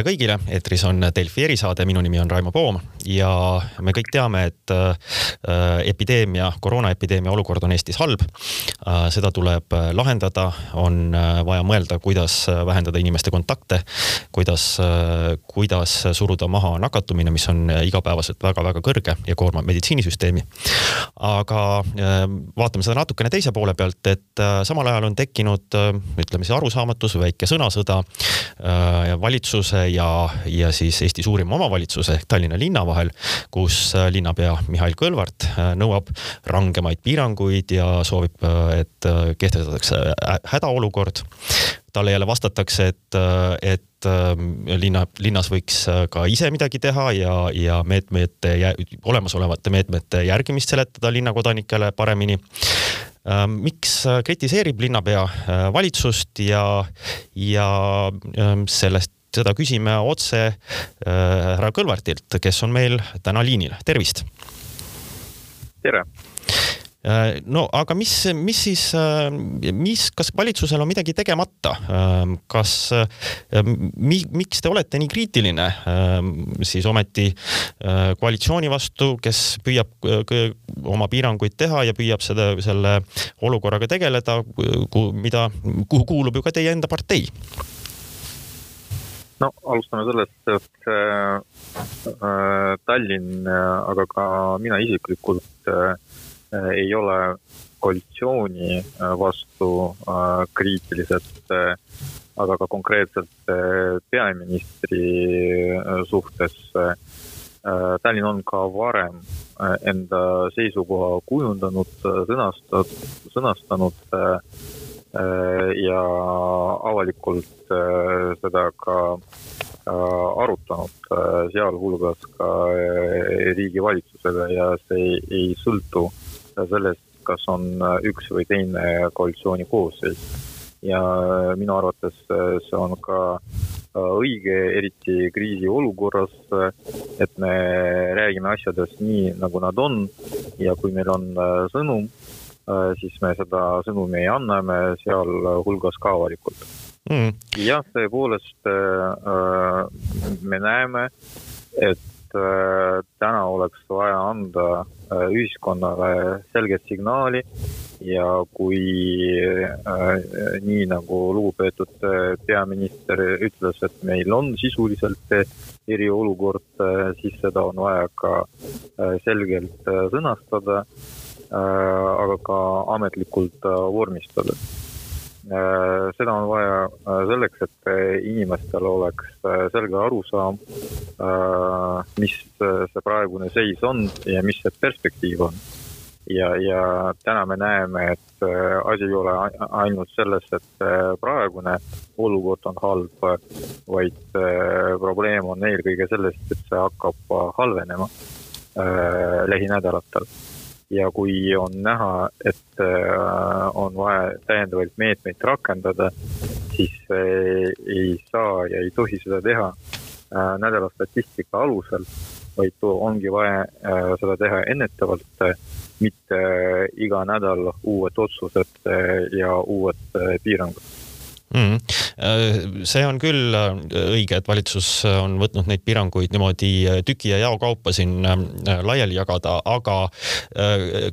tere kõigile, eetris on Delfi erisaade, minu nimi on Raimo Poom ja me kõik teame, et äh, epideemia, koroonaepideemia olukord on Eestis halb. Äh, seda tuleb lahendada, on äh, vaja mõelda, kuidas vähendada inimeste kontakte, kuidas, kuidas suruda maha nakatumine, mis on igapäevaselt väga-väga kõrge ja koormab meditsiinisüsteemi. aga vaatame seda natukene teise poole pealt, et samal ajal on tekkinud ütleme siis arusaamatus, väike sõnasõda valitsuse ja, ja siis Eesti suurima omavalitsuse ehk Tallinna linna vahel, kus äh, linnapea Mihhail Kõlvart äh, nõuab rangemaid piiranguid ja soovib, äh, et kehtestatakse hädaolukord. talle jälle vastatakse, et, et linna, linnas võiks ka ise midagi teha ja, ja meetmete, olemasolevate meetmete järgimist seletada linnakodanikele paremini miks kritiseerib linnapea valitsust ja, ja sellest seda küsime otse äh, härra Kõlvartilt, kes on meil täna liinil, tervist. tere äh, no aga mis, mis siis, äh, mis, kas valitsusel on midagi tegemata? kas, mi, miks te olete nii kriitiline siis ometi koalitsiooni vastu, kes püüab oma piiranguid teha ja püüab seda, selle olukorraga tegeleda, mida, kuhu kuulub ju ka teie enda partei? No alustame sellest, et äh, äh, Tallinn, aga ka mina isiklikult äh, ei ole koalitsiooni äh, vastu äh, kriitilised äh,, aga ka konkreetselt äh, peaministri äh, suhtes äh, Tallinn on ka varem äh, enda seisukoha kujundanud, sõnastanud, sõnastanud Äh, ja avalikult äh, seda ka äh, arutanud, sealhulgas ka riigi valitsusega ja see ei, ei sõltu sellest, kas on üks või teine koalitsiooni koosseis. ja minu arvates see on ka õige, eriti kriisiolukorras, et me räägime asjadest nii, nagu nad on ja kui meil on sõnum, Äh, siis me seda sõnumi anname sealhulgas ka avalikult. Mm.. jah, tõepoolest äh, me näeme, et äh, täna oleks vaja anda ühiskonnale selget signaali ja kui nii nagu lugupeetud peaminister ütles, et meil on sisuliselt eriolukord, siis seda on vaja ka selgelt sõnastada. Äh, aga ka ametlikult äh, vormistada. Äh, seda on vaja selleks, et inimestel oleks selge arusaam, mis see praegune seis on ja mis see perspektiiv on ja, ja täna me näeme, et asi ei ole ainult selles, et praegune olukord on halb, vaid probleem on eelkõige selles, et see hakkab halvenema lähinädalatel ja kui on näha, et äh, on vaja täiendavaid meetmeid rakendada, siis äh, ei saa ja ei tohi seda teha äh, nädala statistika alusel, vaid ongi vaja seda teha ennetavalt, mitte iga nädal uued otsused ja uued piirangud mm. -hmm. see on küll äh, õige, et valitsus on võtnud neid piiranguid niimoodi äh, tüki ja jao kaupa siin laiali jagada, aga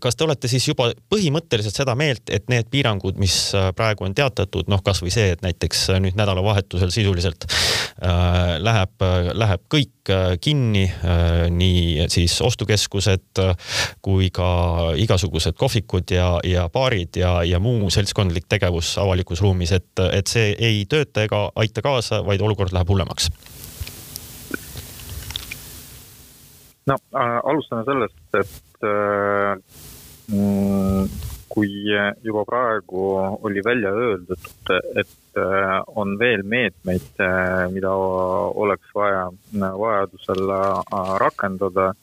kas te olete siis juba põhimõtteliselt seda meelt, et need piirangud, mis praegu on teatatud, noh, kasvõi see, et näiteks nüüd nädalavahetusel sisuliselt läheb, läheb kõik kinni, nii siis ostukeskused kui ka igasugused kohvikud ja, ja baarid ja, ja muu seltskondlik tegevus avalikus ruumis, et, et see ei tööta ega aita kaasa, vaid olukord läheb hullemaks? no äh, alustame sellest, et äh, mm, kui juba praegu oli välja öeldud, et äh, on veel meetmeid, äh, mida oleks vaja vajadusel rakendada,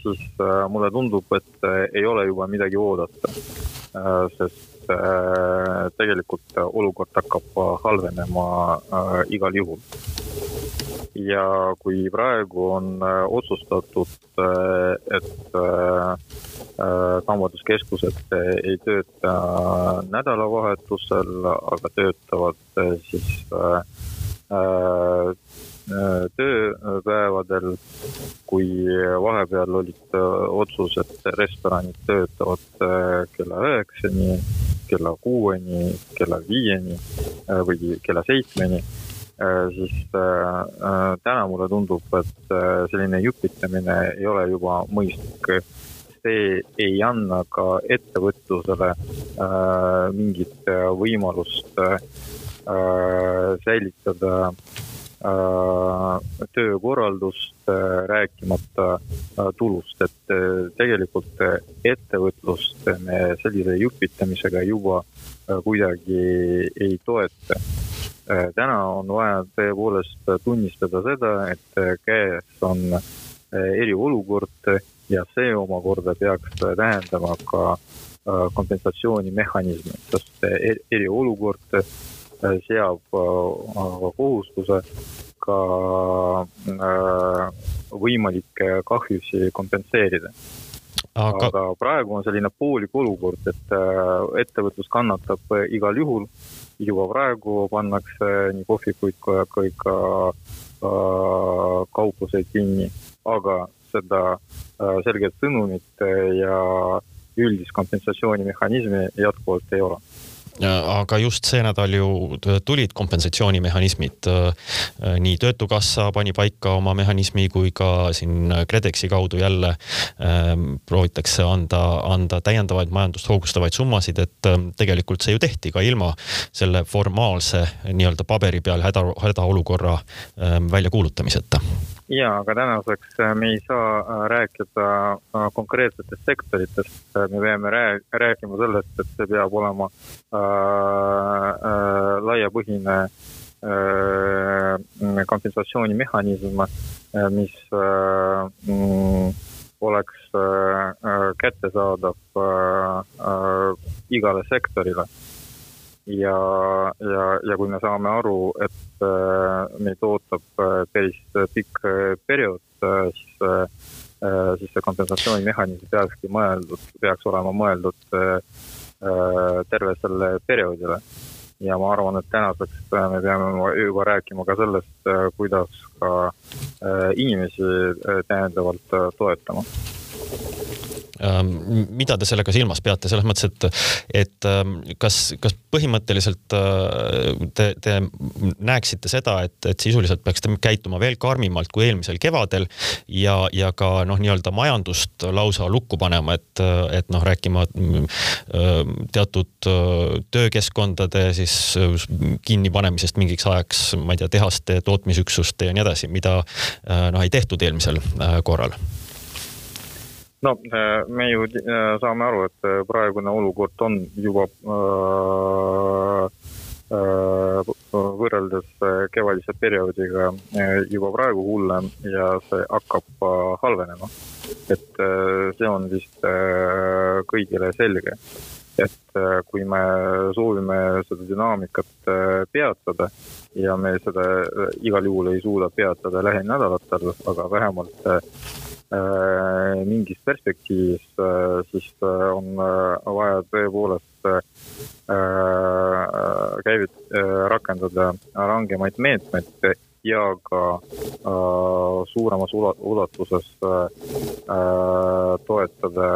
siis mulle tundub, et ei ole juba midagi oodata. sest tegelikult olukord hakkab halvenema igal juhul. ja kui praegu on otsustatud, et kaubanduskeskused ei tööta nädalavahetusel, aga töötavad siis tööpäevadel, kui vahepeal olid otsus, et restoranid töötavad kella üheksani, kella kuueni, kella viieni või kella seitsmeni siis täna mulle tundub, et selline jupitamine ei ole juba mõistlik see ei anna ka ettevõtlusele äh, mingit äh, võimalust äh, säilitada äh, töökorraldust äh,, rääkimata tulust, et tegelikult ettevõtlust me sellise jupitamisega juba kuidagi ei toeta. Täna on vaja tõepoolest tunnistada seda, et käes on eriolukord ja see omakorda peaks tähendama ka äh, kompensatsioonimehhanismi, sest eriolukord äh, seab äh, kohustuse ka võimalikke kahjusi kompenseerida. Aga... aga praegu on selline poolik olukord, et ettevõtlus kannatab igal juhul. juba praegu pannakse nii kohvikuid kui ka kaupluseid kinni, aga seda selget sõnumit ja üldist kompensatsioonimehhanismi jätkuvalt ei ole aga just see nädal ju tulid kompensatsioonimehhanismid. Äh, nii Töötukassa pani paika oma mehhanismi kui ka siin KredExi kaudu jälle ähm, proovitakse anda, anda täiendavaid majandust hoogustavaid summasid, et ähm, tegelikult see ju tehti ka ilma selle formaalse nii-öelda paberi peal häda, hädaolukorra ähm, väljakuulutamiseta ja, aga tänaseks äh, me ei saa äh, rääkida äh, konkreetsetest sektoritest, me peame rääkima sellest, et see peab olema äh, äh, laiapõhine äh, kompensatsioonimehhanism, mis äh, mm, oleks äh, kättesaadav äh, äh, igale sektorile ja, ja, ja kui me saame aru, et äh, meid ootab äh, päris pikk äh, periood, siis, siis see kompensatsioonimehhanism peakski mõeldud, peaks olema mõeldud terve selle perioodile. ja ma arvan, et tänaseks me peame juba rääkima ka sellest, kuidas ka inimesi täiendavalt toetama mida te sellega silmas peate, selles mõttes, et, et ähm, kas, kas põhimõtteliselt äh, te, te näeksite seda, et, et sisuliselt peaks te käituma veel karmimalt kui eelmisel kevadel ja, ja ka noh, nii-öelda majandust lausa lukku panema, et, et noh, rääkima äh, teatud äh, töökeskkondade siis kinnipanemisest mingiks ajaks, ma ei tea, tehaste, tootmisüksuste ja nii edasi, mida noh, ei tehtud eelmisel korral no äh, me ju äh, saame aru, et äh, praegune olukord on juba võrreldes kevadise perioodiga juba praegu hullem ja see hakkab halvenema. et see on vist kõigile selge. et kui me soovime seda dünaamikat peatada ja me seda igal juhul ei suuda peatada lähinädalatel, aga vähemalt Äh, mingis perspektiivis, äh, siis äh, on vaja tõepoolest käivit-, rakendada rangemaid meetmeid ja ka suuremas ulatuses toetada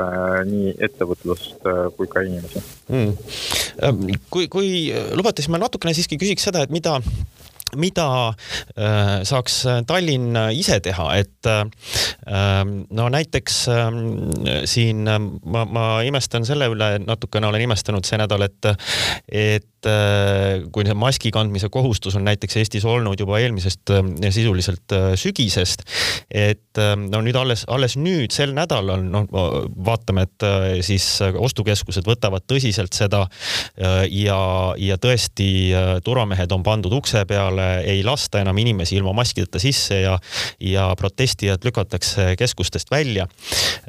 nii ettevõtlust kui ka inimesi. Mm.. kui, kui lubate, siis ma natukene siiski küsiks seda, et mida mida äh, saaks Tallinn ise teha, et äh, no näiteks äh, siin ma, ma imestan selle üle, natukene olen imestanud see nädal, et, et kui see maski kandmise kohustus on näiteks Eestis olnud juba eelmisest sisuliselt sügisest, et no nüüd alles, alles nüüd sel nädalal, noh, vaatame, et siis ostukeskused võtavad tõsiselt seda ja, ja tõesti turvamehed on pandud ukse peale ei lasta enam inimesi ilma maskideta sisse ja, ja protestijad lükatakse keskustest välja.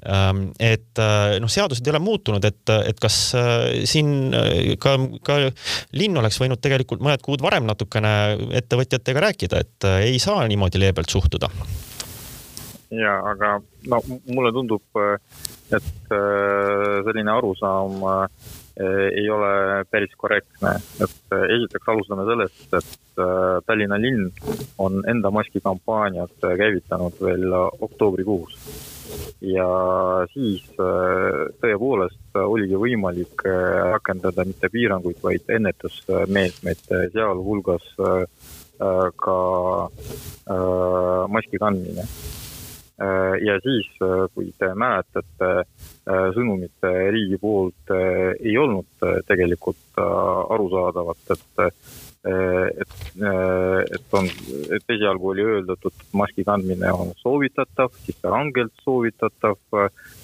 Ähm, et äh, noh, seadused ei ole muutunud, et, et kas äh, siin äh, ka, ka linn oleks võinud tegelikult mõned kuud varem natukene ettevõtjatega rääkida, et ei saa niimoodi leebelt suhtuda. Ja, aga no mulle tundub, et selline arusaam ei ole päris korrektne, et esiteks alustame sellest, et Tallinna linn on enda maskikampaaniat käivitanud veel oktoobrikuus ja siis tõepoolest oligi võimalik rakendada mitte piiranguid, vaid ennetusmeetmeid, sealhulgas ka maski kandmine. ja siis, kui te mäletate, sõnumit riigi poolt ei olnud tegelikult arusaadavat, et et, et on, et esialgu oli öeldud, et maski kandmine on soovitatav, siis rangelt soovitatav,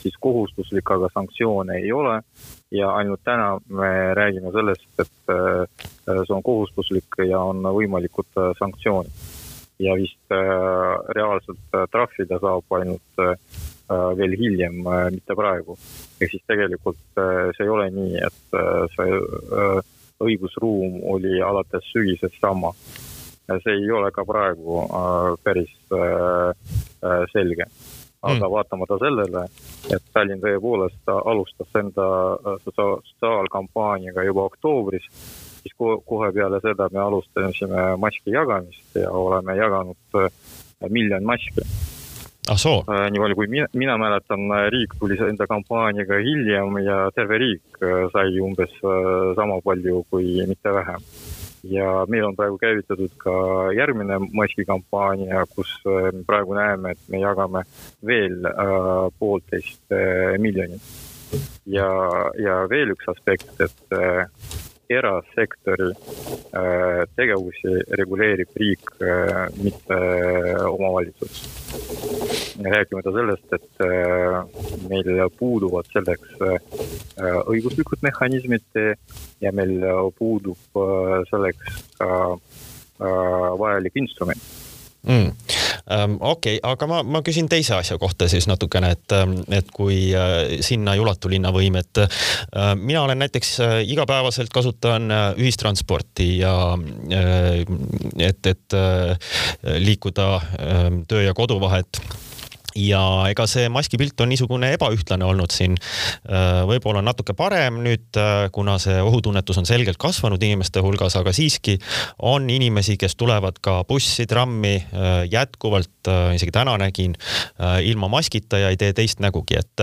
siis kohustuslik, aga sanktsioone ei ole. ja ainult täna me räägime sellest, et see on kohustuslik ja on võimalikud sanktsioonid. ja vist reaalselt trahvida saab ainult veel hiljem, mitte praegu. ehk siis tegelikult see ei ole nii, et see õigusruum oli alates sügisest sama. see ei ole ka praegu äh, päris äh, äh, selge. aga mm. vaatamata sellele, et Tallinn tõepoolest alustas enda sotsiaalkampaaniaga juba oktoobris, siis kohe peale seda me alustasime maski jagamist ja oleme jaganud miljon maski nii palju, kui mina, mina mäletan, äh, riik tuli enda kampaaniaga hiljem ja terve riik äh, sai umbes sama palju, kui mitte vähem. ja meil on praegu käivitatud ka järgmine maskikampaania, kus me praegu näeme, et me jagame veel äh, poolteist miljonit. ja, ja veel üks aspekt, et äh, erasektori äh, tegevusi reguleerib riik, äh, mitte omavalitsus. rääkimata sellest, et äh, meil puuduvad selleks õiguslikud mehhanismid ja meil puudub selleks ka vajalik instrument mm. Okei okay,, aga ma, ma küsin teise asja kohta siis natukene, et, ähm, et kui äh, sinna ei ulatu linnavõim, et äh, mina olen näiteks äh, igapäevaselt kasutan ühistransporti ja et, et liikuda äh, töö ja kodu vahet ja ega see maskipilt on niisugune ebaühtlane olnud siin. Äh, võib-olla natuke parem nüüd, äh, kuna see ohutunnetus on selgelt kasvanud inimeste hulgas, aga siiski on inimesi, kes tulevad ka bussi, trammi äh, jätkuvalt, isegi täna nägin, ilma maskita ja ei tee teist nägugi, et,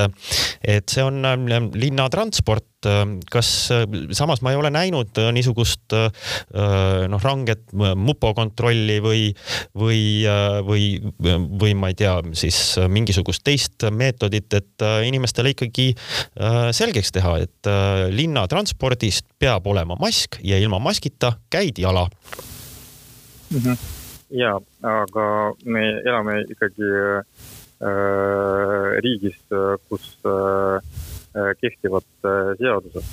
et see on linnatransport Ähm, kas, äh, samas ma ei ole näinud äh, niisugust äh, noh, ranget mupo kontrolli või, või, või, või ma ei tea, siis mingisugust teist meetodit, et inimestele ikkagi selgeks teha, et linnatranspordist peab olema mask ja ilma maskita käid jala mm. -hmm. ja, aga me elame ikkagi äh, riigis, kus äh, Äh, kehtivad äh, seadused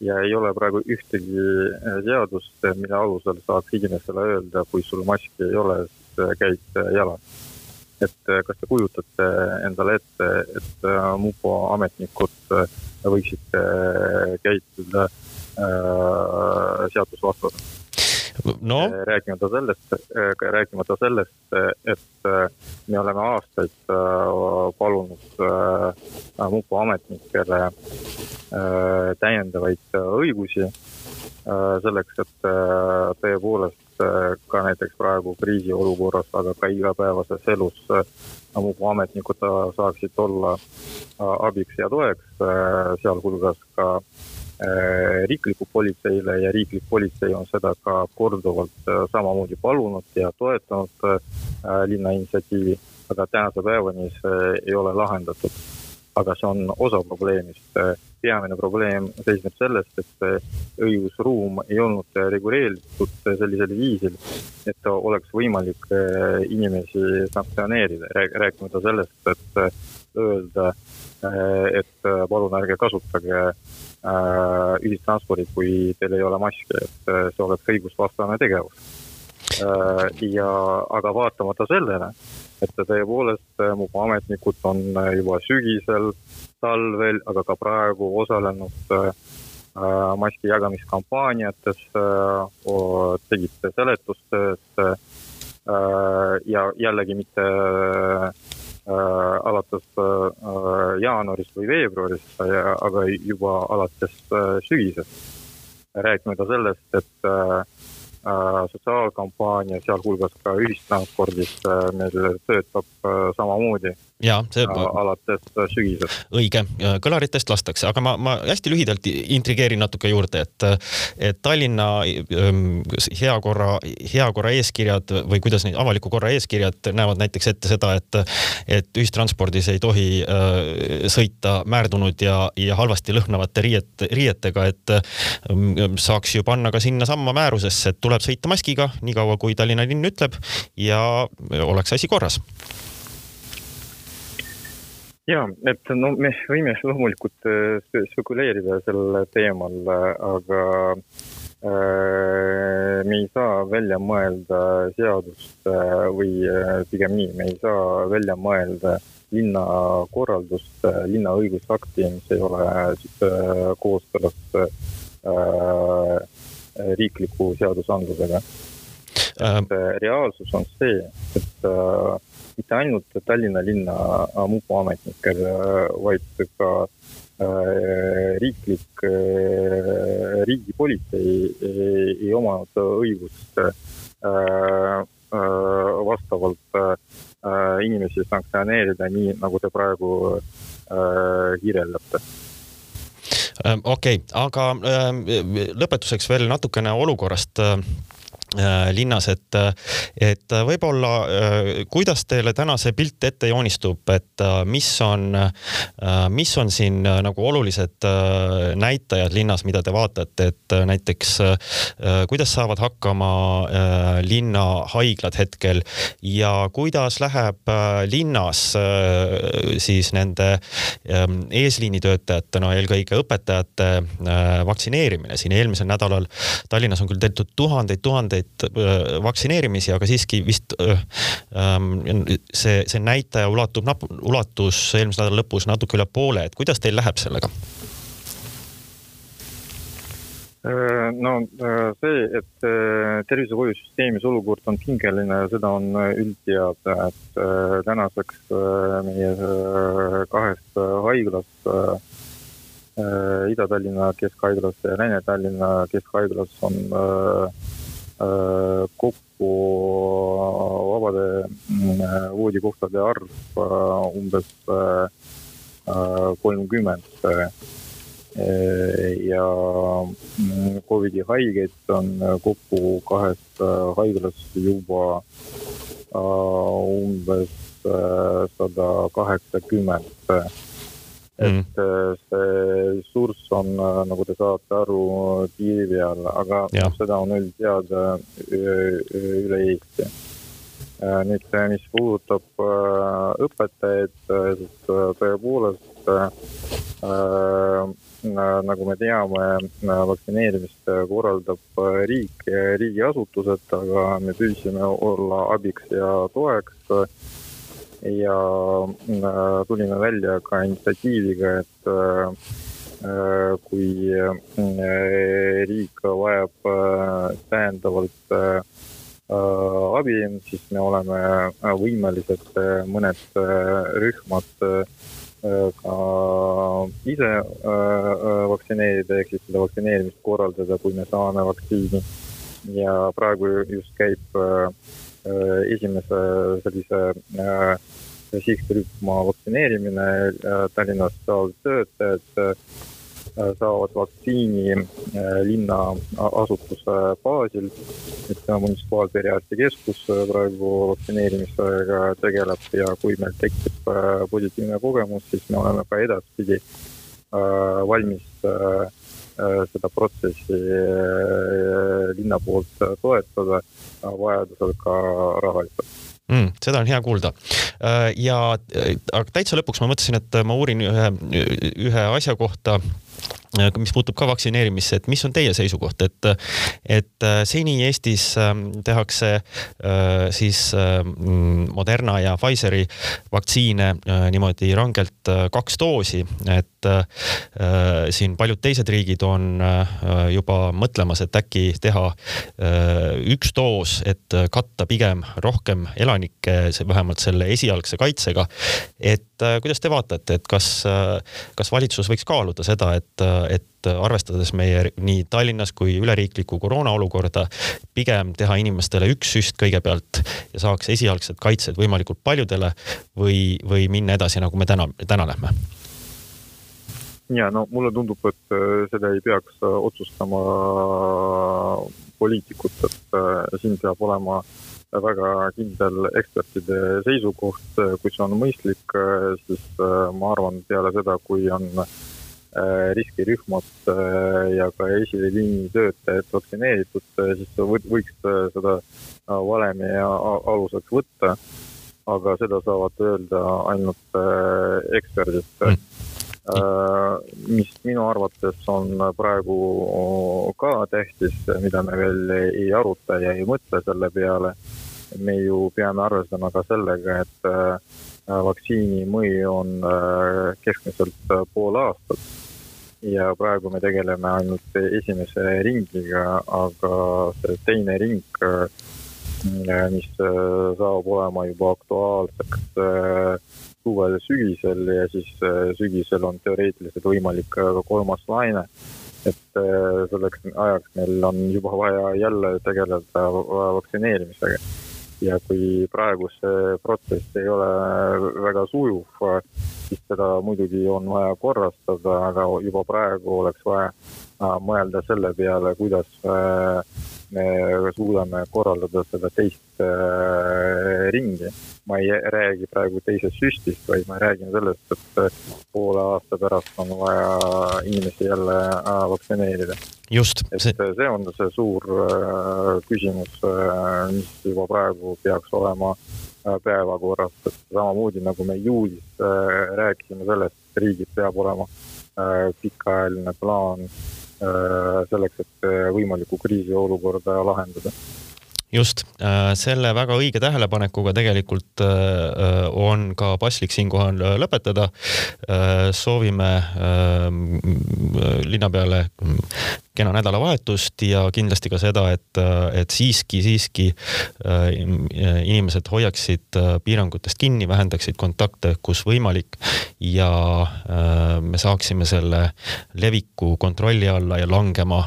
ja ei ole praegu ühtegi äh, seadust, mille alusel saaks inimesele öelda, kui sul maski ei ole, siis käid jala. et kas te kujutate endale ette, et mupo ametnikud võiksid käituda seadusvastaselt? No. Äh, rääkimata sellest, äh, rääkimata sellest, et äh, me oleme aastaid palunud mupo ametnikele täiendavaid õigusi selleks, et tõepoolest ka näiteks praegu kriisiolukorras, aga ka igapäevases elus mupo ametnikud saaksid olla abiks ja toeks, sealhulgas ka riikliku politseile ja riiklik politsei on seda ka korduvalt äh, samamoodi palunud ja toetanud äh, linna initsiatiivi, aga tänase päevani see ei ole lahendatud. aga see on osa probleemist. peamine probleem seisneb selles, et õigusruum ei olnud reguleeritud sellisel viisil, et oleks võimalik inimesi sanktsioneerida, rääkimata sellest, et öelda, et palun ärge kasutage Äh, ühistranspordid, kui teil ei ole maski, et äh, see oleks õigusvastane tegevus. Äh, ja, aga vaatamata sellele, et tõepoolest mu ametnikud on juba sügisel, talvel, aga ka praegu osalenud maski jagamiskampaaniates, tegid seletust ja jällegi mitte alates jaanuarist või veebruarist, aga juba alates sügisest. rääkimata sellest, et sotsiaalkampaania, sealhulgas ka ühistranspordis meil töötab samamoodi ja see alates sügisest. õige, kõlaritest lastakse, aga ma, ma hästi lühidalt intrigeerin natuke juurde, et, et Tallinna ähm, hea korra, hea korra eeskirjad või kuidas neid avaliku korra eeskirjad näevad näiteks ette seda, et, et ühistranspordis ei tohi äh, sõita määrdunud ja, ja halvasti lõhnavate riiet, riietega, et ähm, saaks ju panna ka sinnasamma määrusesse, et tuleb sõita maskiga, niikaua kui Tallinna linn ütleb ja oleks asi korras ja, et no me võime loomulikult äh, spekuleerida sel teemal, aga äh, me ei saa välja mõelda seadust äh, või pigem nii, me ei saa välja mõelda linnakorraldust, linna õigusakti, mis ei ole kooskõlas riikliku seadusandlusega. et reaalsus on see, et mitte ainult Tallinna linna mupuametnikel, vaid ka äh, riiklik, äh, riigipolitsei ei, ei omanud õigust äh, vastavalt inimesi sanktsioneerida, nii nagu te praegu kirjeldate. Okei okay,, aga lõpetuseks veel natukene olukorrast linnas, et, et võib-olla äh, kuidas teile täna see pilt ette joonistub, et äh, mis on, mis on siin nagu olulised näitajad linnas, mida te vaatate, et näiteks kuidas saavad hakkama linnahaiglad hetkel ja kuidas läheb linnas siis nende ähm, eesliinitöötajate, no eelkõige õpetajate vaktsineerimine siin eelmisel nädalal. Tallinnas on küll tehtud tuhandeid-tuhandeid tuhandeid vaktsineerimisi, aga siiski vist see, see näitaja ulatub, ulatus eelmise nädala lõpus natuke üle poole, et kuidas teil läheb sellega? no see, et tervishoiusüsteemis olukord on pingeline, seda on üldteada, et tänaseks meie kahest haiglast Ida-Tallinna Keskhaiglas ja Lääne-Tallinna Keskhaiglas on äh, Äh, kokku vabade mm, voodikohtade arv äh, umbes äh, kolmkümmend. ja mm, Covidi haigeid on kokku kahes haiglas juba umbes sada kaheksakümmend et mm. see ressurss on, äh, nagu te saate aru, piiri peal, aga ja. seda on üldteada üle Eesti. Äh, nüüd, mis puudutab õpetajaid, siis tõepoolest nagu me teame, vaktsineerimist korraldab riik riigiasutused, aga me püüdsime olla abiks ja toeks ja äh, tulime välja ka initsiatiiviga, et äh, äh, kui riik vajab täiendavalt abi, siis me oleme võimelised mõned rühmad ka ise vaktsineerida, ehk siis seda vaktsineerimist korraldada, kui me saame vaktsiini. ja praegu just käib esimese sellise sihtrühma vaktsineerimine, Tallinnas sotsiaaltöötajad saavad vaktsiini linnaasutuse baasil. et munitsipaalperiarstikeskus praegu vaktsineerimisega tegeleb ja kui meil tekib positiivne kogemus, siis me oleme ka edaspidi valmis seda protsessi linna poolt toetada, vajadusel ka rahaliselt mm,. seda on hea kuulda. Äh, ja aga täitsa lõpuks ma mõtlesin, et ma uurin ühe, ühe asja kohta mis puutub ka vaktsineerimisse, et mis on teie seisukoht, et, et äh, seni Eestis ähm, tehakse äh, siis ähm, Moderna ja Pfizeri vaktsiine äh, niimoodi rangelt kaks doosi, et siin paljud teised riigid on juba mõtlemas, et äkki teha üks doos, et katta pigem rohkem elanikke, vähemalt selle esialgse kaitsega. et kuidas te vaatate, et kas, kas valitsus võiks kaaluda seda, et et arvestades meie nii Tallinnas kui üleriiklikku koroona olukorda, pigem teha inimestele üks süst kõigepealt ja saaks esialgsed kaitsed võimalikult paljudele või, või minna edasi, nagu me täna, täna lähme? Ja no mulle tundub, et äh, seda ei peaks äh, otsustama poliitikud, et äh, siin peab olema väga kindel ekspertide seisukoht, kui see on mõistlik, siis ma arvan, peale seda, kui on Äh, riskirühmad äh, ja ka esiliini töötajad vaktsineeritud, äh, siis võiks seda valemi aluseks võtta. aga seda saavad öelda ainult eksperdid mm mis minu arvates on praegu ka tähtis, mida me veel ei aruta ja ei mõtle selle peale. me ju peame arvestama ka sellega, et vaktsiini mõju on keskmiselt pool aastat ja praegu me tegeleme ainult esimese ringiga, aga see teine ring, äh, mis äh, saab olema juba aktuaalseks äh, suvel, sügisel ja siis sügisel on teoreetiliselt võimalik ka kolmas laine. et selleks ajaks meil on juba vaja jälle tegeleda vaktsineerimisega ja kui praegu see protsess ei ole väga sujuv, siis seda muidugi on vaja korrastada, aga juba praegu oleks vaja äh, mõelda selle peale, kuidas äh, me suudame korraldada seda teist äh, ringi. ma ei räägi praegu teisest süstist, vaid ma räägin sellest, et poole aasta pärast on vaja inimesi jälle vaktsineerida just. et see... see on see suur äh, küsimus äh,, mis juba praegu peaks olema äh, päevakorras, et samamoodi nagu me juulis äh, rääkisime sellest, et riigil peab olema äh, pikaajaline plaan äh, selleks, et äh, võimalikku kriisiolukorda lahendada just, äh, selle väga õige tähelepanekuga tegelikult äh, on ka paslik siinkohal äh, lõpetada. soovime linnapeale kena nädalavahetust ja kindlasti ka seda, et, et siiski, siiski inimesed hoiaksid piirangutest kinni, vähendaksid kontakte, kus võimalik ja me saaksime selle leviku kontrolli alla ja langema,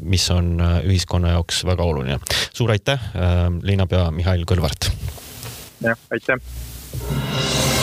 mis on ühiskonna jaoks väga oluline suur aitäh, äh, linnapea Mihhail Kõlvart. jah, aitäh.